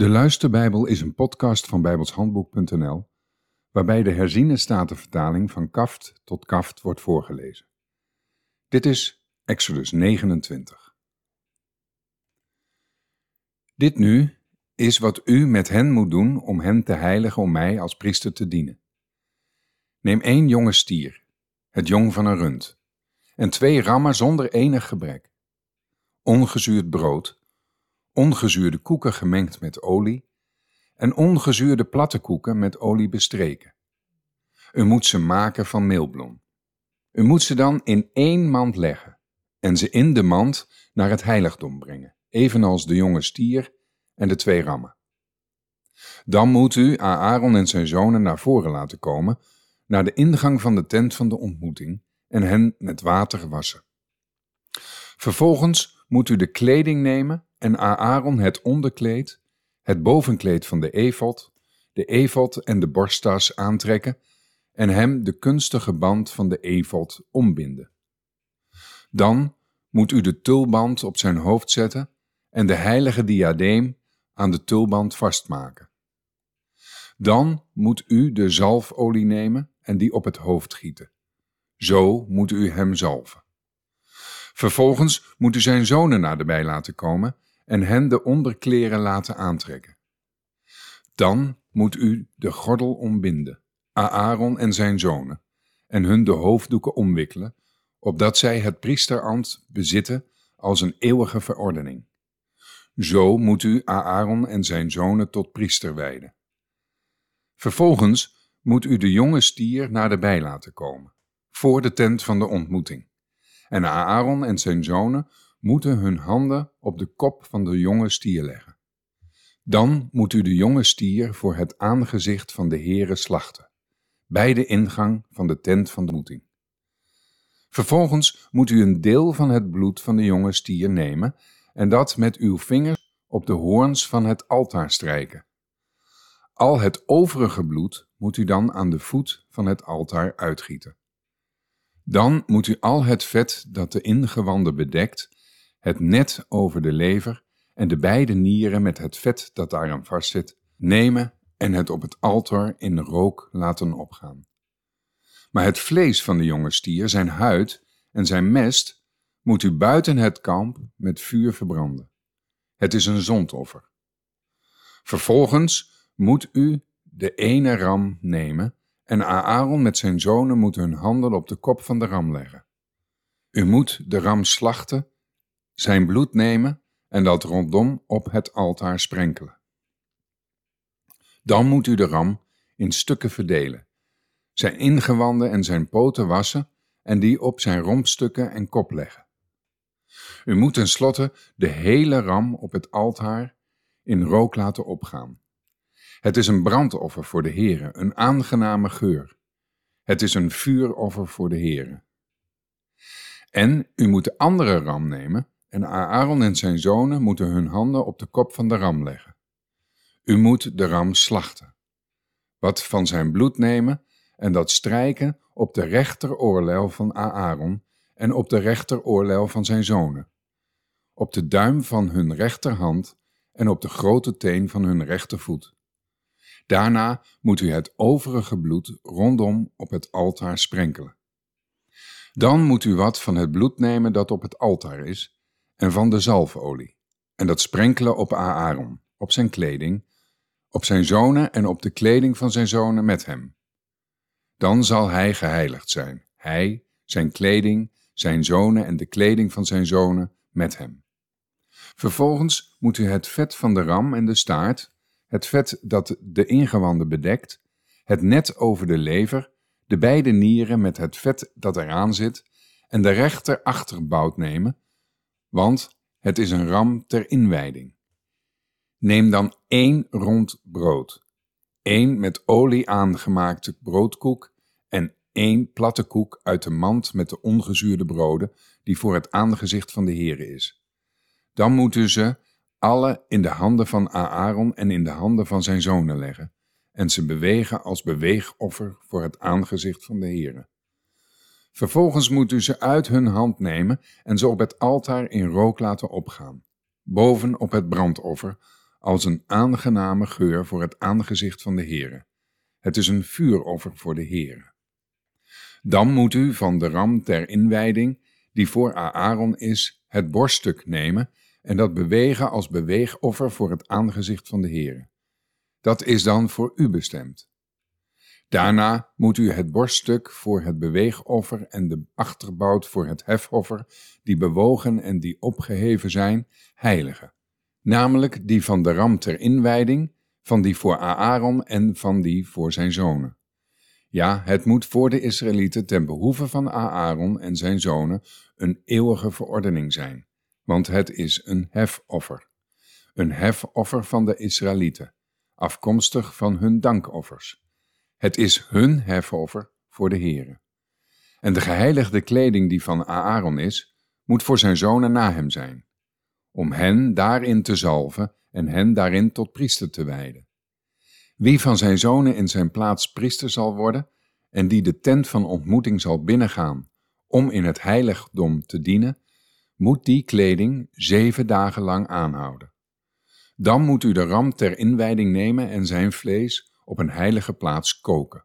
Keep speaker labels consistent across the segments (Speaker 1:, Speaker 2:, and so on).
Speaker 1: De Luisterbijbel is een podcast van bijbelshandboek.nl waarbij de herziene statenvertaling van kaft tot kaft wordt voorgelezen. Dit is Exodus 29. Dit nu is wat u met hen moet doen om hen te heiligen om mij als priester te dienen. Neem één jonge stier, het jong van een rund, en twee rammen zonder enig gebrek. Ongezuurd brood, ongezuurde koeken gemengd met olie en ongezuurde platte koeken met olie bestreken. U moet ze maken van meelbloem. U moet ze dan in één mand leggen en ze in de mand naar het heiligdom brengen, evenals de jonge stier en de twee rammen. Dan moet u Aaron en zijn zonen naar voren laten komen, naar de ingang van de tent van de ontmoeting, en hen met water wassen. Vervolgens moet u de kleding nemen en Aaron het onderkleed, het bovenkleed van de efot, de efot en de borsttas aantrekken en hem de kunstige band van de efot ombinden. Dan moet u de tulband op zijn hoofd zetten en de heilige diadeem aan de tulband vastmaken. Dan moet u de zalfolie nemen en die op het hoofd gieten. Zo moet u hem zalven. Vervolgens moet u zijn zonen naderbij laten komen en hen de onderkleren laten aantrekken. Dan moet u de gordel ombinden, Aaron en zijn zonen, en hun de hoofddoeken omwikkelen, opdat zij het priesterambt bezitten als een eeuwige verordening. Zo moet u Aaron en zijn zonen tot priester wijden. Vervolgens moet u de jonge stier naderbij laten komen, voor de tent van de ontmoeting. En Aaron en zijn zonen moeten hun handen op de kop van de jonge stier leggen. Dan moet u de jonge stier voor het aangezicht van de Heere slachten, bij de ingang van de tent van de ontmoeting. Vervolgens moet u een deel van het bloed van de jonge stier nemen en dat met uw vingers op de hoorns van het altaar strijken. Al het overige bloed moet u dan aan de voet van het altaar uitgieten. Dan moet u al het vet dat de ingewanden bedekt het net over de lever en de beide nieren met het vet dat daaraan vastzit, nemen en het op het altaar in rook laten opgaan. Maar het vlees van de jonge stier, zijn huid en zijn mest, moet u buiten het kamp met vuur verbranden. Het is een zondoffer. Vervolgens moet u de ene ram nemen en Aaron met zijn zonen moet hun handen op de kop van de ram leggen. U moet de ram slachten zijn bloed nemen en dat rondom op het altaar sprenkelen. Dan moet u de ram in stukken verdelen, zijn ingewanden en zijn poten wassen en die op zijn rompstukken en kop leggen. U moet tenslotte de hele ram op het altaar in rook laten opgaan. Het is een brandoffer voor de Heere, een aangename geur. Het is een vuuroffer voor de Heere. En u moet de andere ram nemen en Aaron en zijn zonen moeten hun handen op de kop van de ram leggen. U moet de ram slachten, wat van zijn bloed nemen en dat strijken op de rechteroorlel van Aaron en op de rechteroorlel van zijn zonen, op de duim van hun rechterhand en op de grote teen van hun rechtervoet. Daarna moet u het overige bloed rondom op het altaar sprenkelen. Dan moet u wat van het bloed nemen dat op het altaar is en van de zalfolie, en dat sprenkelen op Aaron, op zijn kleding, op zijn zonen en op de kleding van zijn zonen met hem. Dan zal hij geheiligd zijn, hij, zijn kleding, zijn zonen en de kleding van zijn zonen met hem. Vervolgens moet u het vet van de ram en de staart, het vet dat de ingewanden bedekt, het net over de lever, de beide nieren met het vet dat eraan zit, en de rechter achterbout nemen, want het is een ram ter inwijding. Neem dan één rond brood, één met olie aangemaakte broodkoek en één platte koek uit de mand met de ongezuurde broden die voor het aangezicht van de Heere is. Dan moeten ze alle in de handen van Aaron en in de handen van zijn zonen leggen en ze bewegen als beweegoffer voor het aangezicht van de Heere. Vervolgens moet u ze uit hun hand nemen en ze op het altaar in rook laten opgaan, boven op het brandoffer, als een aangename geur voor het aangezicht van de Heere. Het is een vuuroffer voor de Heere. Dan moet u van de ram ter inwijding, die voor Aaron is, het borststuk nemen en dat bewegen als beweegoffer voor het aangezicht van de Heere. Dat is dan voor u bestemd. Daarna moet u het borststuk voor het beweegoffer en de achterbout voor het hefoffer, die bewogen en die opgeheven zijn, heiligen. Namelijk die van de ram ter inwijding, van die voor Aaron en van die voor zijn zonen. Ja, het moet voor de Israëlieten ten behoeve van Aaron en zijn zonen een eeuwige verordening zijn, want het is een hefoffer. Een hefoffer van de Israëlieten, afkomstig van hun dankoffers. Het is hun hefoffer voor de Heere. En de geheiligde kleding die van Aaron is, moet voor zijn zonen na hem zijn, om hen daarin te zalven en hen daarin tot priester te wijden. Wie van zijn zonen in zijn plaats priester zal worden en die de tent van ontmoeting zal binnengaan om in het heiligdom te dienen, moet die kleding zeven dagen lang aanhouden. Dan moet u de ram ter inwijding nemen en zijn vlees op een heilige plaats koken.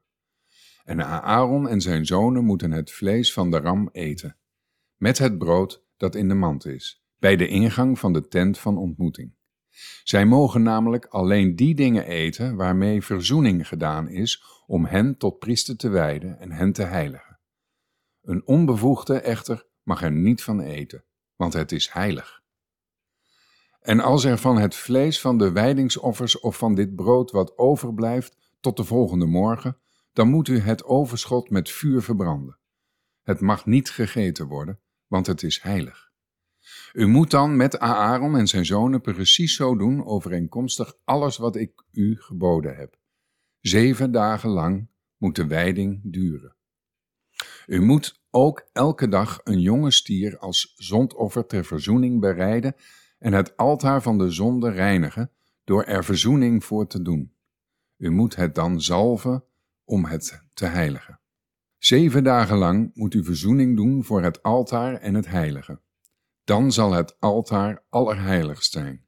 Speaker 1: En Aaron en zijn zonen moeten het vlees van de ram eten, met het brood dat in de mand is, bij de ingang van de tent van ontmoeting. Zij mogen namelijk alleen die dingen eten waarmee verzoening gedaan is om hen tot priester te wijden en hen te heiligen. Een onbevoegde echter mag er niet van eten, want het is heilig. En als er van het vlees van de wijdingsoffers of van dit brood wat overblijft tot de volgende morgen, dan moet u het overschot met vuur verbranden. Het mag niet gegeten worden, want het is heilig. U moet dan met Aaron en zijn zonen precies zo doen, overeenkomstig alles wat ik u geboden heb. Zeven dagen lang moet de wijding duren. U moet ook elke dag een jonge stier als zondoffer ter verzoening bereiden en het altaar van de zonde reinigen door er verzoening voor te doen. U moet het dan zalven om het te heiligen. Zeven dagen lang moet u verzoening doen voor het altaar en het heilige. Dan zal het altaar allerheiligst zijn.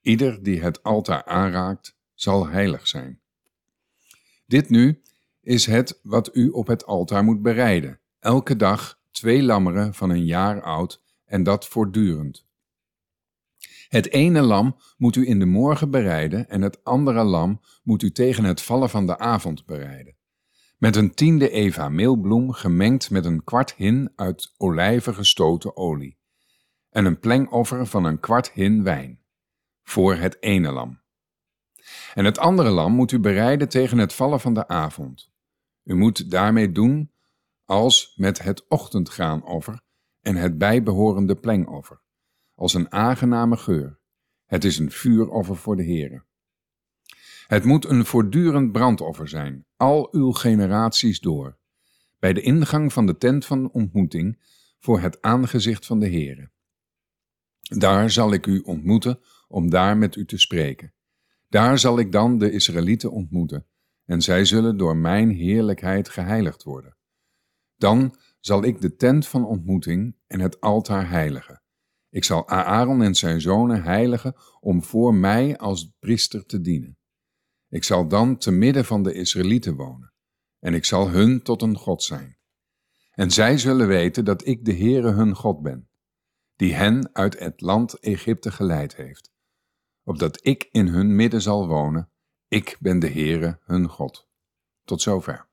Speaker 1: Ieder die het altaar aanraakt, zal heilig zijn. Dit nu is het wat u op het altaar moet bereiden. Elke dag twee lammeren van een jaar oud en dat voortdurend. Het ene lam moet u in de morgen bereiden en het andere lam moet u tegen het vallen van de avond bereiden. Met een tiende eva meelbloem gemengd met een kwart hin uit olijven gestoten olie. En een plengoffer van een kwart hin wijn. Voor het ene lam. En het andere lam moet u bereiden tegen het vallen van de avond. U moet daarmee doen als met het ochtendgraanoffer en het bijbehorende plengoffer als een aangename geur. Het is een vuuroffer voor de Heere. Het moet een voortdurend brandoffer zijn, al uw generaties door, bij de ingang van de tent van ontmoeting voor het aangezicht van de Heere. Daar zal ik u ontmoeten om daar met u te spreken. Daar zal ik dan de Israëlieten ontmoeten, en zij zullen door mijn heerlijkheid geheiligd worden. Dan zal ik de tent van ontmoeting en het altaar heiligen. Ik zal Aaron en zijn zonen heiligen om voor mij als priester te dienen. Ik zal dan te midden van de Israëlieten wonen, en ik zal hun tot een God zijn. En zij zullen weten dat ik de Heere hun God ben, die hen uit het land Egypte geleid heeft, opdat ik in hun midden zal wonen. Ik ben de Heere hun God. Tot zover.